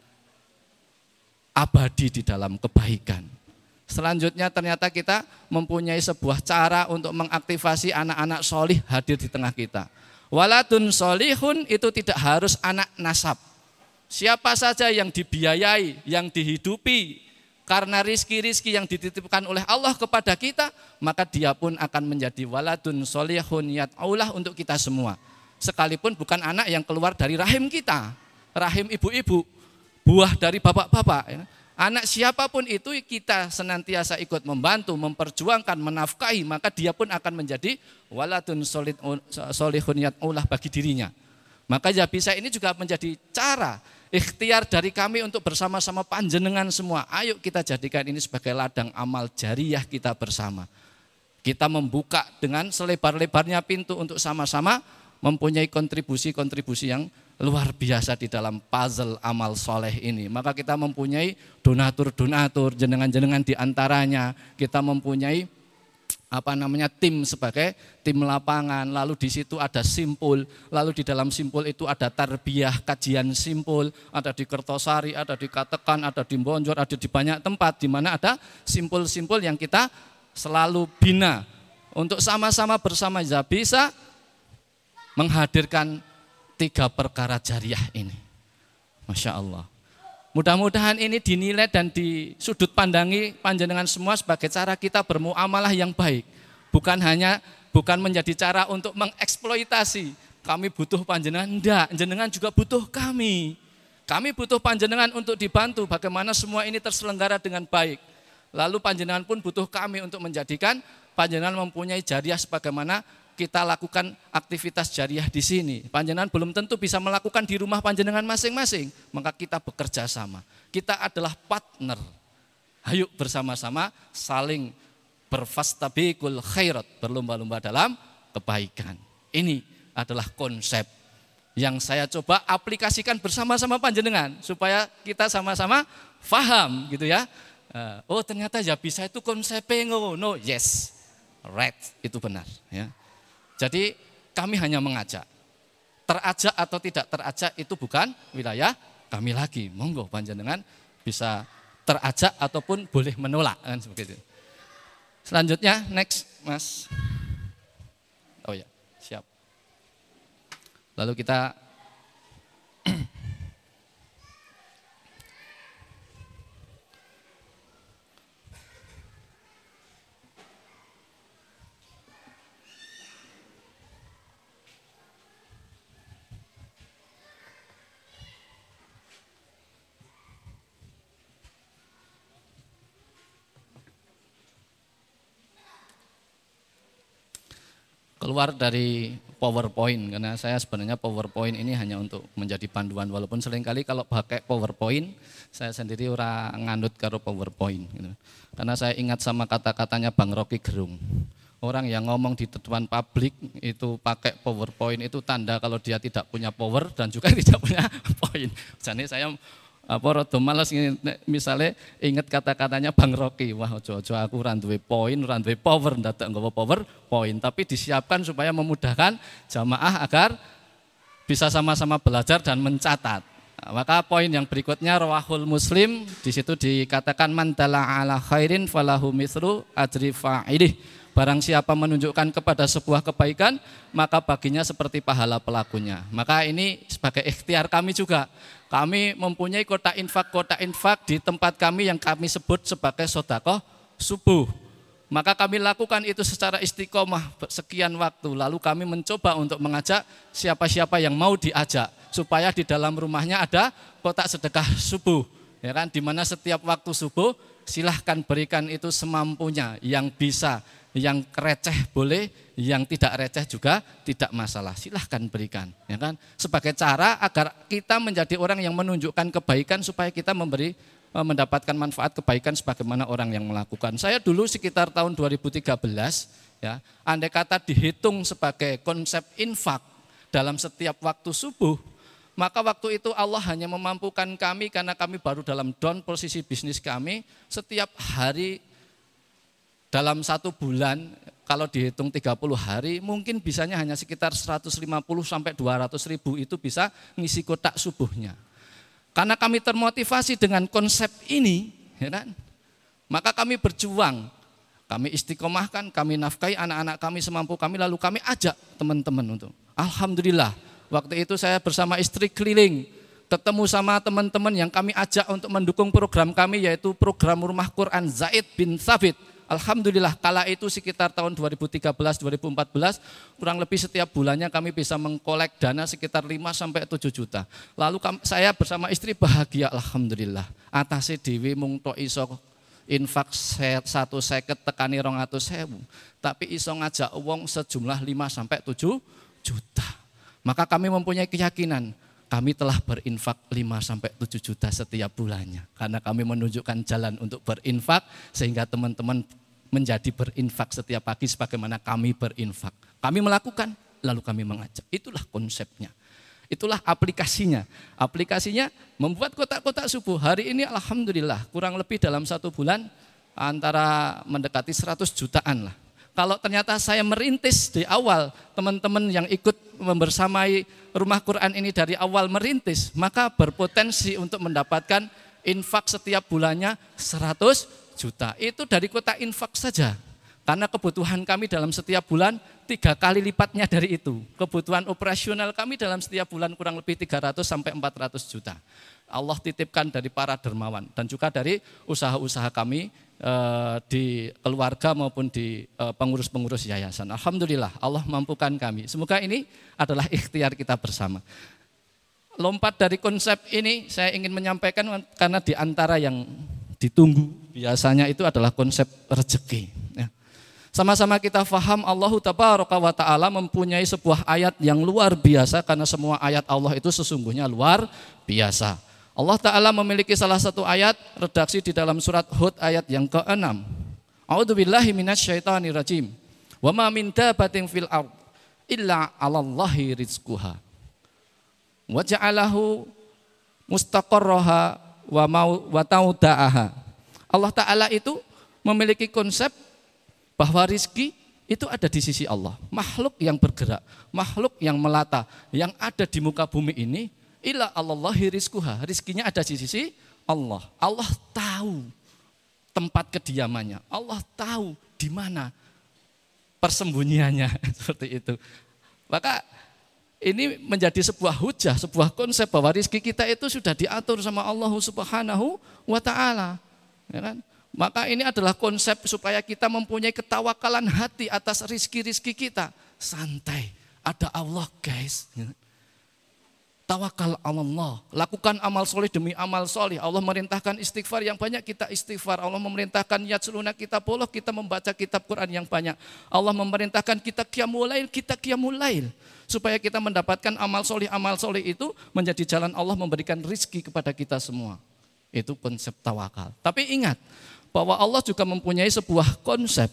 abadi di dalam kebaikan. Selanjutnya ternyata kita mempunyai sebuah cara untuk mengaktifasi anak-anak solih hadir di tengah kita. Waladun solihun itu tidak harus anak nasab. Siapa saja yang dibiayai, yang dihidupi karena rizki-rizki yang dititipkan oleh Allah kepada kita, maka dia pun akan menjadi waladun solihun Allah untuk kita semua. Sekalipun bukan anak yang keluar dari rahim kita, rahim ibu-ibu, buah dari bapak-bapak. Anak siapa pun itu kita senantiasa ikut membantu, memperjuangkan, menafkahi, maka dia pun akan menjadi waladun solihun ulah bagi dirinya. Maka ya bisa ini juga menjadi cara ikhtiar dari kami untuk bersama-sama panjenengan semua. Ayo kita jadikan ini sebagai ladang amal jariah kita bersama. Kita membuka dengan selebar-lebarnya pintu untuk sama-sama mempunyai kontribusi-kontribusi yang luar biasa di dalam puzzle amal soleh ini. Maka kita mempunyai donatur-donatur, jenengan-jenengan di antaranya. Kita mempunyai apa namanya tim sebagai tim lapangan lalu di situ ada simpul lalu di dalam simpul itu ada tarbiyah kajian simpul ada di Kertosari ada di Katekan ada di Bonjor ada di banyak tempat di mana ada simpul-simpul yang kita selalu bina untuk sama-sama bersama bisa menghadirkan tiga perkara jariah ini. Masya Allah. Mudah-mudahan ini dinilai dan di sudut pandangi panjenengan semua sebagai cara kita bermuamalah yang baik. Bukan hanya bukan menjadi cara untuk mengeksploitasi. Kami butuh panjenengan, enggak, panjenengan juga butuh kami. Kami butuh panjenengan untuk dibantu bagaimana semua ini terselenggara dengan baik. Lalu panjenengan pun butuh kami untuk menjadikan panjenengan mempunyai jariah sebagaimana kita lakukan aktivitas jariah di sini. Panjenengan belum tentu bisa melakukan di rumah panjenengan masing-masing, maka kita bekerja sama. Kita adalah partner. Ayo bersama-sama saling berfastabikul khairat, berlomba-lomba dalam kebaikan. Ini adalah konsep yang saya coba aplikasikan bersama-sama panjenengan supaya kita sama-sama faham gitu ya. Eh, oh ternyata ya bisa itu konsepnya ngono. Yes, right itu benar ya. Jadi kami hanya mengajak. Terajak atau tidak terajak itu bukan wilayah kami lagi. Monggo panjenengan bisa terajak ataupun boleh menolak kan seperti itu. Selanjutnya next Mas. Oh ya, siap. Lalu kita keluar dari PowerPoint karena saya sebenarnya PowerPoint ini hanya untuk menjadi panduan walaupun sering kali kalau pakai PowerPoint saya sendiri ora nganut karo PowerPoint gitu. Karena saya ingat sama kata-katanya Bang Rocky Gerung. Orang yang ngomong di depan publik itu pakai PowerPoint itu tanda kalau dia tidak punya power dan juga tidak punya poin. Jadi saya apa rada males misalnya inget kata-katanya Bang Rocky wah ojo-ojo aku ora duwe poin ora duwe power ndadak nggawa power poin. Tapi disiapkan supaya memudahkan jamaah agar bisa sama-sama belajar dan mencatat. Nah, maka poin yang berikutnya rawahul muslim di situ dikatakan mantala ala khairin falahu misru ajri fa'ilih Barang siapa menunjukkan kepada sebuah kebaikan, maka baginya seperti pahala pelakunya. Maka ini sebagai ikhtiar kami juga. Kami mempunyai kota infak-kota infak di tempat kami yang kami sebut sebagai sodakoh subuh. Maka kami lakukan itu secara istiqomah sekian waktu. Lalu kami mencoba untuk mengajak siapa-siapa yang mau diajak supaya di dalam rumahnya ada kotak sedekah subuh. Ya kan, di mana setiap waktu subuh silahkan berikan itu semampunya yang bisa, yang receh boleh, yang tidak receh juga tidak masalah. Silahkan berikan, ya kan? Sebagai cara agar kita menjadi orang yang menunjukkan kebaikan supaya kita memberi Eh, mendapatkan manfaat kebaikan sebagaimana orang yang melakukan. Saya dulu sekitar tahun 2013 ya, andai kata dihitung sebagai konsep infak dalam setiap waktu subuh, maka waktu itu Allah hanya memampukan kami karena kami baru dalam down posisi bisnis kami setiap hari dalam satu bulan kalau dihitung 30 hari mungkin bisanya hanya sekitar 150 sampai 200 ribu itu bisa ngisi kotak subuhnya. Karena kami termotivasi dengan konsep ini, ya kan? Maka kami berjuang, kami istiqomahkan, kami nafkahi anak-anak kami semampu kami, lalu kami ajak teman-teman untuk. Alhamdulillah, waktu itu saya bersama istri keliling, ketemu sama teman-teman yang kami ajak untuk mendukung program kami, yaitu program Rumah Quran Zaid bin Sabit Alhamdulillah kala itu sekitar tahun 2013-2014 kurang lebih setiap bulannya kami bisa mengkolek dana sekitar 5 sampai 7 juta. Lalu saya bersama istri bahagia alhamdulillah. Atase dewi mung tok iso infak satu seket tekani rong atau sewu. Tapi iso ngajak uang sejumlah 5 sampai 7 juta. Maka kami mempunyai keyakinan kami telah berinfak 5 sampai 7 juta setiap bulannya. Karena kami menunjukkan jalan untuk berinfak sehingga teman-teman menjadi berinfak setiap pagi sebagaimana kami berinfak. Kami melakukan lalu kami mengajak. Itulah konsepnya. Itulah aplikasinya. Aplikasinya membuat kotak-kotak subuh. Hari ini alhamdulillah kurang lebih dalam satu bulan antara mendekati 100 jutaan lah kalau ternyata saya merintis di awal, teman-teman yang ikut membersamai rumah Quran ini dari awal merintis, maka berpotensi untuk mendapatkan infak setiap bulannya 100 juta. Itu dari kota infak saja. Karena kebutuhan kami dalam setiap bulan tiga kali lipatnya dari itu. Kebutuhan operasional kami dalam setiap bulan kurang lebih 300 sampai 400 juta. Allah titipkan dari para dermawan dan juga dari usaha-usaha kami Eh, di keluarga maupun di eh, pengurus-pengurus yayasan. Alhamdulillah Allah mampukan kami. Semoga ini adalah ikhtiar kita bersama. Lompat dari konsep ini saya ingin menyampaikan karena di antara yang ditunggu biasanya itu adalah konsep rezeki. Ya. Sama-sama kita faham Allah ta'ala mempunyai sebuah ayat yang luar biasa karena semua ayat Allah itu sesungguhnya luar biasa. Allah Ta'ala memiliki salah satu ayat redaksi di dalam surat Hud ayat yang ke-6. A'udhu billahi minasyaitonir rajim. Wa ma min dabatin fil ard illa 'alallahi rizquha. Wa ja'alahu mustaqarraha wa mau. Allah Ta'ala itu memiliki konsep bahwa rizki itu ada di sisi Allah. Makhluk yang bergerak, makhluk yang melata, yang ada di muka bumi ini illa Allahi rizkuha. Rizkinya ada di sisi Allah. Allah tahu tempat kediamannya. Allah tahu di mana persembunyiannya seperti itu. Maka ini menjadi sebuah hujah, sebuah konsep bahwa rizki kita itu sudah diatur sama Allah Subhanahu wa taala. Ya kan? Maka ini adalah konsep supaya kita mempunyai ketawakalan hati atas rizki-rizki kita. Santai, ada Allah guys. Tawakal Allah. Lakukan amal soleh demi amal soleh. Allah merintahkan istighfar yang banyak kita istighfar. Allah memerintahkan yatsuluna kita poloh kita membaca kitab Quran yang banyak. Allah memerintahkan kita kiamulail kita kiamulail Supaya kita mendapatkan amal soleh amal soleh itu menjadi jalan Allah memberikan rizki kepada kita semua. Itu konsep tawakal. Tapi ingat bahwa Allah juga mempunyai sebuah konsep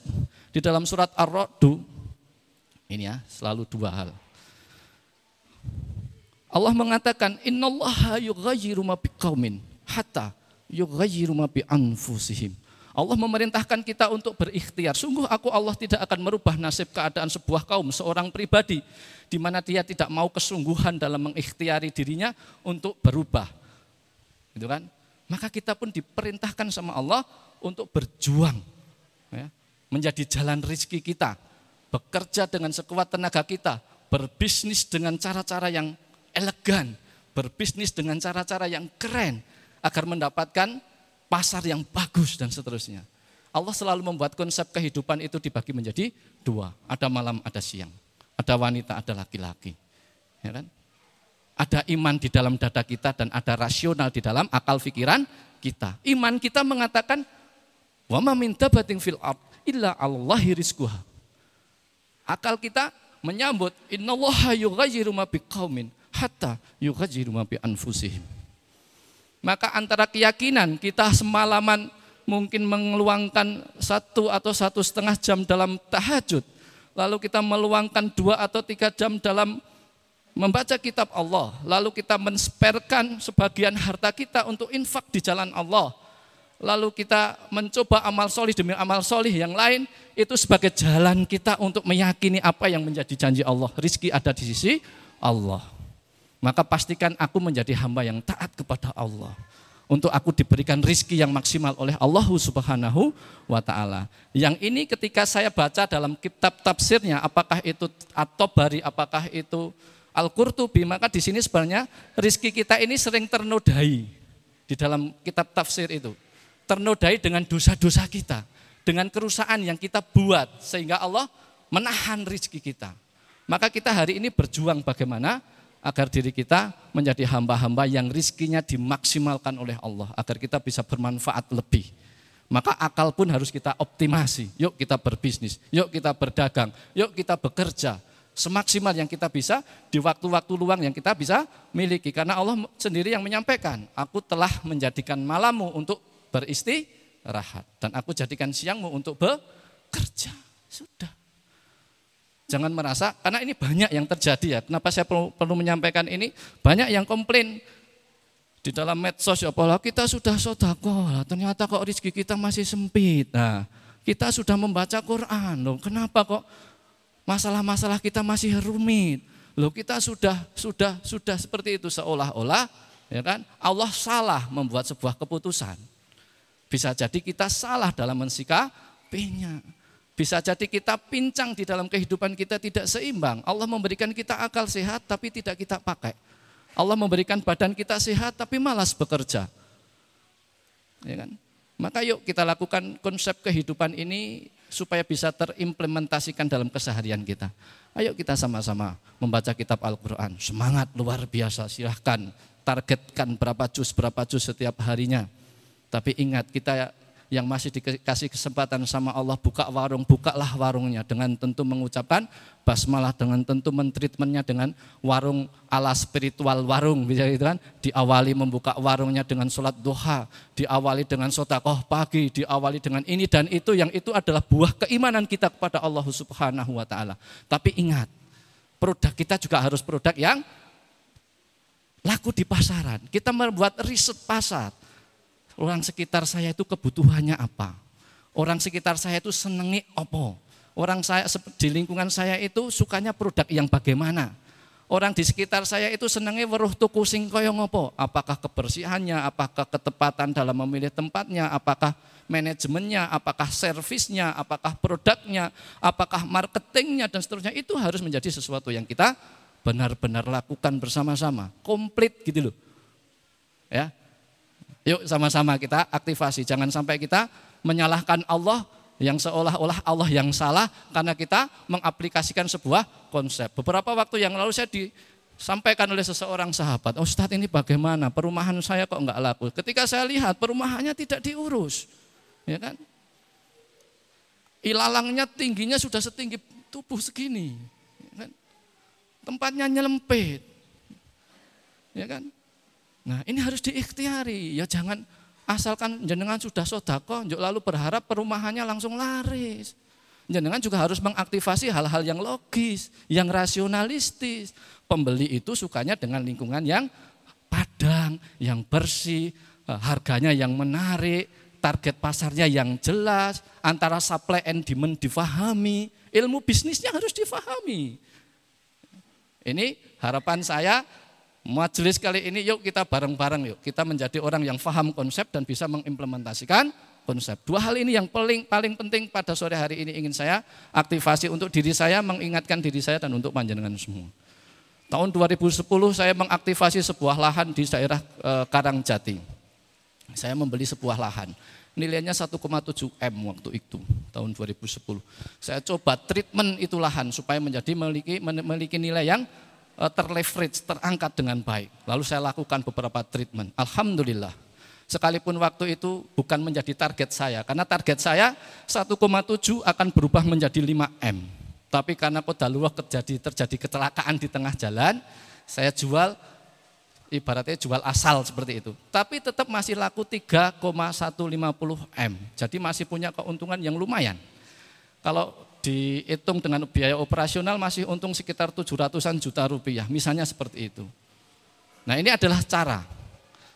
di dalam surat Ar-Ra'du. Ini ya, selalu dua hal. Allah mengatakan innallaha yughayyiru ma biqaumin hatta yughayyiru ma bi anfusihim. Allah memerintahkan kita untuk berikhtiar. Sungguh aku Allah tidak akan merubah nasib keadaan sebuah kaum, seorang pribadi di mana dia tidak mau kesungguhan dalam mengikhtiari dirinya untuk berubah. Gitu kan? Maka kita pun diperintahkan sama Allah untuk berjuang ya, menjadi jalan rizki kita, bekerja dengan sekuat tenaga kita, berbisnis dengan cara-cara yang elegan, berbisnis dengan cara-cara yang keren agar mendapatkan pasar yang bagus dan seterusnya. Allah selalu membuat konsep kehidupan itu dibagi menjadi dua. Ada malam, ada siang. Ada wanita, ada laki-laki. Ya kan? Ada iman di dalam dada kita dan ada rasional di dalam akal pikiran kita. Iman kita mengatakan wa ma dabatin fil ard illa Allahi rizquha. Akal kita menyambut innallaha yughayyiru ma biqaumin hatta yughayyiru ma anfusihim. Maka antara keyakinan kita semalaman mungkin mengeluangkan satu atau satu setengah jam dalam tahajud, lalu kita meluangkan dua atau tiga jam dalam membaca kitab Allah, lalu kita mensperkan sebagian harta kita untuk infak di jalan Allah, lalu kita mencoba amal solih demi amal solih yang lain, itu sebagai jalan kita untuk meyakini apa yang menjadi janji Allah. Rizki ada di sisi Allah. Maka pastikan aku menjadi hamba yang taat kepada Allah untuk aku diberikan rizki yang maksimal oleh Allah Subhanahu wa taala. Yang ini ketika saya baca dalam kitab tafsirnya apakah itu At-Tabari, apakah itu Al-Qurtubi, maka di sini sebenarnya rizki kita ini sering ternodai di dalam kitab tafsir itu. Ternodai dengan dosa-dosa kita, dengan kerusakan yang kita buat sehingga Allah menahan rizki kita. Maka kita hari ini berjuang bagaimana agar diri kita menjadi hamba-hamba yang rizkinya dimaksimalkan oleh Allah agar kita bisa bermanfaat lebih. Maka akal pun harus kita optimasi. Yuk kita berbisnis, yuk kita berdagang, yuk kita bekerja semaksimal yang kita bisa di waktu-waktu luang yang kita bisa miliki. Karena Allah sendiri yang menyampaikan, aku telah menjadikan malammu untuk beristirahat dan aku jadikan siangmu untuk bekerja. Sudah. Jangan merasa, karena ini banyak yang terjadi ya. Kenapa saya perlu, perlu menyampaikan ini? Banyak yang komplain di dalam medsos ya pola kita sudah sodako, ternyata kok rezeki kita masih sempit. Nah, kita sudah membaca Quran loh. Kenapa kok masalah-masalah kita masih rumit? Loh kita sudah sudah sudah seperti itu seolah-olah ya kan Allah salah membuat sebuah keputusan. Bisa jadi kita salah dalam mensikapinya. Bisa jadi kita pincang di dalam kehidupan kita tidak seimbang. Allah memberikan kita akal sehat tapi tidak kita pakai. Allah memberikan badan kita sehat tapi malas bekerja. Ya kan? Maka yuk kita lakukan konsep kehidupan ini supaya bisa terimplementasikan dalam keseharian kita. Ayo kita sama-sama membaca kitab Al-Quran. Semangat luar biasa, silahkan targetkan berapa juz, berapa juz setiap harinya. Tapi ingat kita yang masih dikasih kesempatan sama Allah buka warung, bukalah warungnya dengan tentu mengucapkan basmalah dengan tentu mentreatmentnya dengan warung ala spiritual warung bisa gitu kan? Diawali membuka warungnya dengan sholat duha diawali dengan sotakoh pagi diawali dengan ini dan itu yang itu adalah buah keimanan kita kepada Allah subhanahu wa ta'ala. Tapi ingat produk kita juga harus produk yang laku di pasaran. Kita membuat riset pasar Orang sekitar saya itu kebutuhannya apa? Orang sekitar saya itu senengi opo? Orang saya di lingkungan saya itu sukanya produk yang bagaimana? Orang di sekitar saya itu senangnya weruh tuku sing kaya ngopo? Apakah kebersihannya, apakah ketepatan dalam memilih tempatnya, apakah manajemennya, apakah servisnya, apakah produknya, apakah marketingnya dan seterusnya itu harus menjadi sesuatu yang kita benar-benar lakukan bersama-sama, komplit gitu loh. Ya, Yuk sama-sama kita aktivasi. Jangan sampai kita menyalahkan Allah yang seolah-olah Allah yang salah karena kita mengaplikasikan sebuah konsep. Beberapa waktu yang lalu saya disampaikan oleh seseorang sahabat, Ustadz ini bagaimana perumahan saya kok enggak laku. Ketika saya lihat perumahannya tidak diurus, ya kan? Ilalangnya tingginya sudah setinggi tubuh segini, ya kan? tempatnya nyelempit, ya kan? Nah ini harus diikhtiari, ya jangan asalkan jenengan sudah sodako, lalu berharap perumahannya langsung laris. Jenengan juga harus mengaktifasi hal-hal yang logis, yang rasionalistis. Pembeli itu sukanya dengan lingkungan yang padang, yang bersih, eh, harganya yang menarik, target pasarnya yang jelas, antara supply and demand difahami, ilmu bisnisnya harus difahami. Ini harapan saya Majelis kali ini yuk kita bareng-bareng yuk kita menjadi orang yang faham konsep dan bisa mengimplementasikan konsep. Dua hal ini yang paling paling penting pada sore hari ini ingin saya aktifasi untuk diri saya, mengingatkan diri saya dan untuk panjenengan semua. Tahun 2010 saya mengaktifasi sebuah lahan di daerah e, Karangjati. Saya membeli sebuah lahan. nilainya 1,7 M waktu itu tahun 2010. Saya coba treatment itu lahan supaya menjadi memiliki memiliki nilai yang terleverage, terangkat dengan baik. Lalu saya lakukan beberapa treatment. Alhamdulillah. Sekalipun waktu itu bukan menjadi target saya, karena target saya 1,7 akan berubah menjadi 5 M. Tapi karena kodaluwah terjadi terjadi kecelakaan di tengah jalan, saya jual ibaratnya jual asal seperti itu. Tapi tetap masih laku 3,150 M. Jadi masih punya keuntungan yang lumayan. Kalau dihitung dengan biaya operasional masih untung sekitar 700-an juta rupiah. Misalnya seperti itu. Nah ini adalah cara.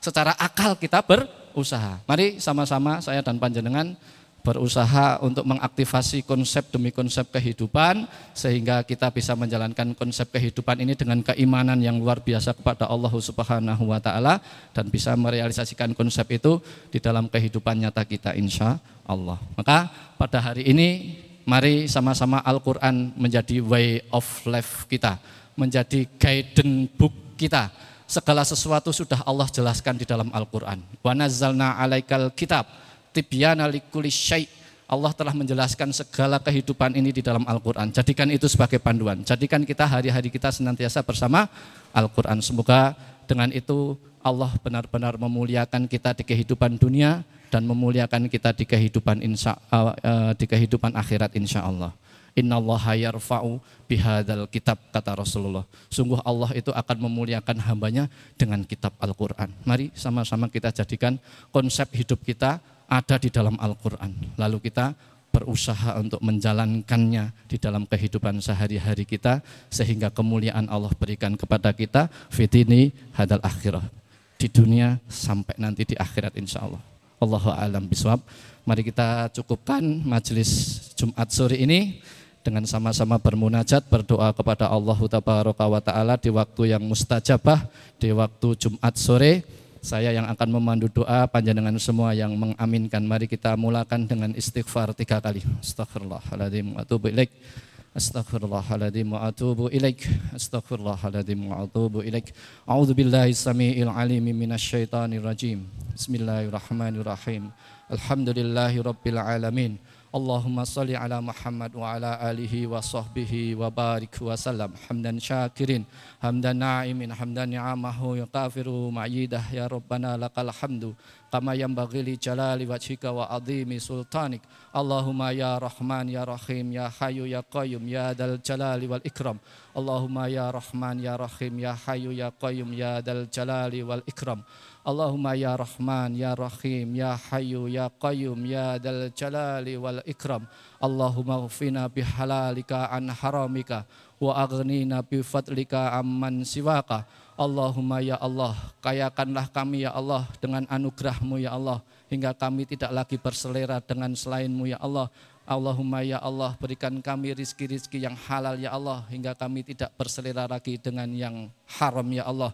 Secara akal kita berusaha. Mari sama-sama saya dan panjenengan berusaha untuk mengaktifasi konsep demi konsep kehidupan sehingga kita bisa menjalankan konsep kehidupan ini dengan keimanan yang luar biasa kepada Allah Subhanahu wa taala dan bisa merealisasikan konsep itu di dalam kehidupan nyata kita insya Allah. Maka pada hari ini mari sama-sama Al-Qur'an menjadi way of life kita, menjadi guidance book kita. Segala sesuatu sudah Allah jelaskan di dalam Al-Qur'an. Wa nazzalna 'alaikal kitab tibyana likulli Allah telah menjelaskan segala kehidupan ini di dalam Al-Quran. Jadikan itu sebagai panduan. Jadikan kita hari-hari kita senantiasa bersama Al-Quran. Semoga dengan itu Allah benar-benar memuliakan kita di kehidupan dunia dan memuliakan kita di kehidupan insya, uh, di kehidupan akhirat insya Allah. Inna Allah yarfa'u bihadal kitab kata Rasulullah. Sungguh Allah itu akan memuliakan hambanya dengan kitab Al-Quran. Mari sama-sama kita jadikan konsep hidup kita ada di dalam Al-Quran. Lalu kita berusaha untuk menjalankannya di dalam kehidupan sehari-hari kita sehingga kemuliaan Allah berikan kepada kita fitini hadal akhirah di dunia sampai nanti di akhirat insya Allah. Allahu alam biswab. Mari kita cukupkan majelis Jumat sore ini dengan sama-sama bermunajat berdoa kepada Allah Taala di waktu yang mustajabah di waktu Jumat sore saya yang akan memandu doa, panjenengan semua yang mengaminkan. Mari kita mulakan dengan istighfar tiga kali. Astaghfirullahaladzim wa atubu. Astaghfirullahaladzim wa atubu ilaik. Astaghfirullahaladzim wa atubu ilaik. A'udzu billahi samiil alim minasyaitonir rajim. Bismillahirrahmanirrahim. Alhamdulillahi rabbil alamin. Allahumma salli ala Muhammad wa ala alihi wa sahbihi wa barik wa salam hamdan syakirin hamdan na'imin hamdan ni'amahu yuqafiru ma'yidah. Ya rabbana lakal hamdu kama yanbaghi li jalali wajhika wa azimi sultanik. Allahumma ya rahman ya rahim ya hayyu ya qayyum ya dal jalali wal ikram Allahumma ya rahman ya rahim ya hayyu ya qayyum ya dal jalali wal ikram Allahumma ya Rahman, ya Rahim, ya Hayyu, ya Qayyum, ya Dal Jalali wal Ikram. Allahumma ghfina bihalalika an haramika wa aghnina bifadlika amman siwaka. Allahumma ya Allah, kayakanlah kami ya Allah dengan anugerahmu ya Allah. Hingga kami tidak lagi berselera dengan selainmu ya Allah. Allahumma ya Allah berikan kami rizki-rizki yang halal ya Allah. Hingga kami tidak berselera lagi dengan yang haram ya Allah.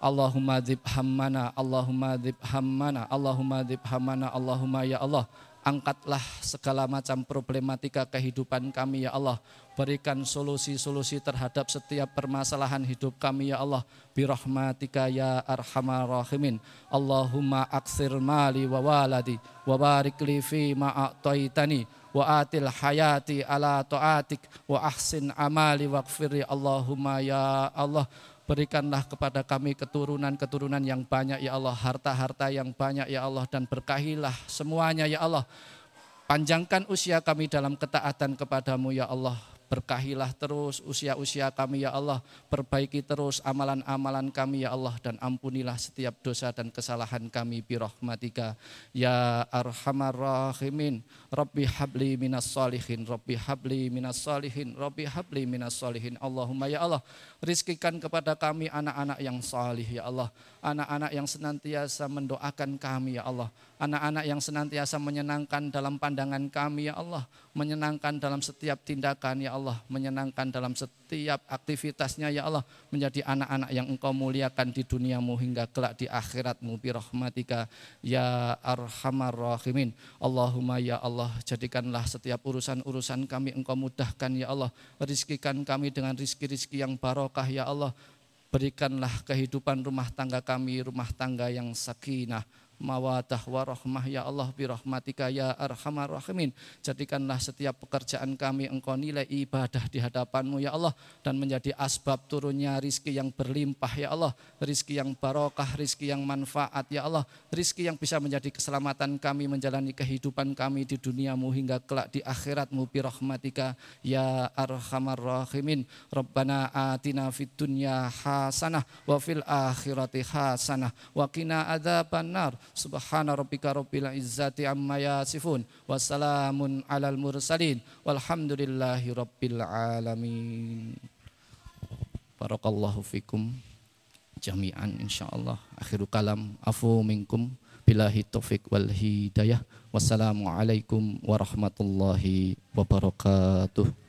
Allahumma dzib hammana, Allahumma dzib hammana, Allahumma dzib hammana, Allahumma ya Allah. Angkatlah segala macam problematika kehidupan kami ya Allah. Berikan solusi-solusi terhadap setiap permasalahan hidup kami ya Allah. Birahmatika ya arhamar rahimin. Allahumma aksir mali wa waladi wa barik li fi ma'ataitani wa atil hayati ala ta'atik wa ahsin amali waqfiri Allahumma ya Allah Berikanlah kepada kami keturunan-keturunan yang banyak ya Allah, harta-harta yang banyak ya Allah dan berkahilah semuanya ya Allah. Panjangkan usia kami dalam ketaatan kepadamu ya Allah. Berkahilah terus usia-usia kami ya Allah. Perbaiki terus amalan-amalan kami ya Allah. Dan ampunilah setiap dosa dan kesalahan kami birahmatika. Ya arhamar rahimin. Rabbi habli minas salihin. Rabbi habli minas salihin. Rabbi habli minas salihin. Allahumma ya Allah. Rizkikan kepada kami anak-anak yang salih ya Allah. Anak-anak yang senantiasa mendoakan kami ya Allah anak-anak yang senantiasa menyenangkan dalam pandangan kami ya Allah, menyenangkan dalam setiap tindakan ya Allah, menyenangkan dalam setiap aktivitasnya ya Allah, menjadi anak-anak yang engkau muliakan di duniamu hingga kelak di akhiratmu. Birahmatika ya arhamar rahimin. Allahumma ya Allah, jadikanlah setiap urusan-urusan kami engkau mudahkan ya Allah, rizkikan kami dengan rizki-rizki yang barokah ya Allah, berikanlah kehidupan rumah tangga kami, rumah tangga yang sakinah, mawadah warahmah ya Allah birahmatika ya arhamar rahimin. Jadikanlah setiap pekerjaan kami engkau nilai ibadah di hadapanmu ya Allah dan menjadi asbab turunnya rizki yang berlimpah ya Allah, rizki yang barokah, rizki yang manfaat ya Allah, rizki yang bisa menjadi keselamatan kami menjalani kehidupan kami di duniamu hingga kelak di akhiratmu birahmatika ya arhamar rahimin. Rabbana atina fid dunya hasanah wa fil akhirati hasanah wa qina adzabannar. Subhana rabbika rabbil izzati amma yasifun wa salamun alal mursalin walhamdulillahi rabbil alamin. Barakallahu fikum jami'an insyaallah. Akhiru kalam afu minkum billahi taufik wal hidayah. Wassalamualaikum warahmatullahi wabarakatuh.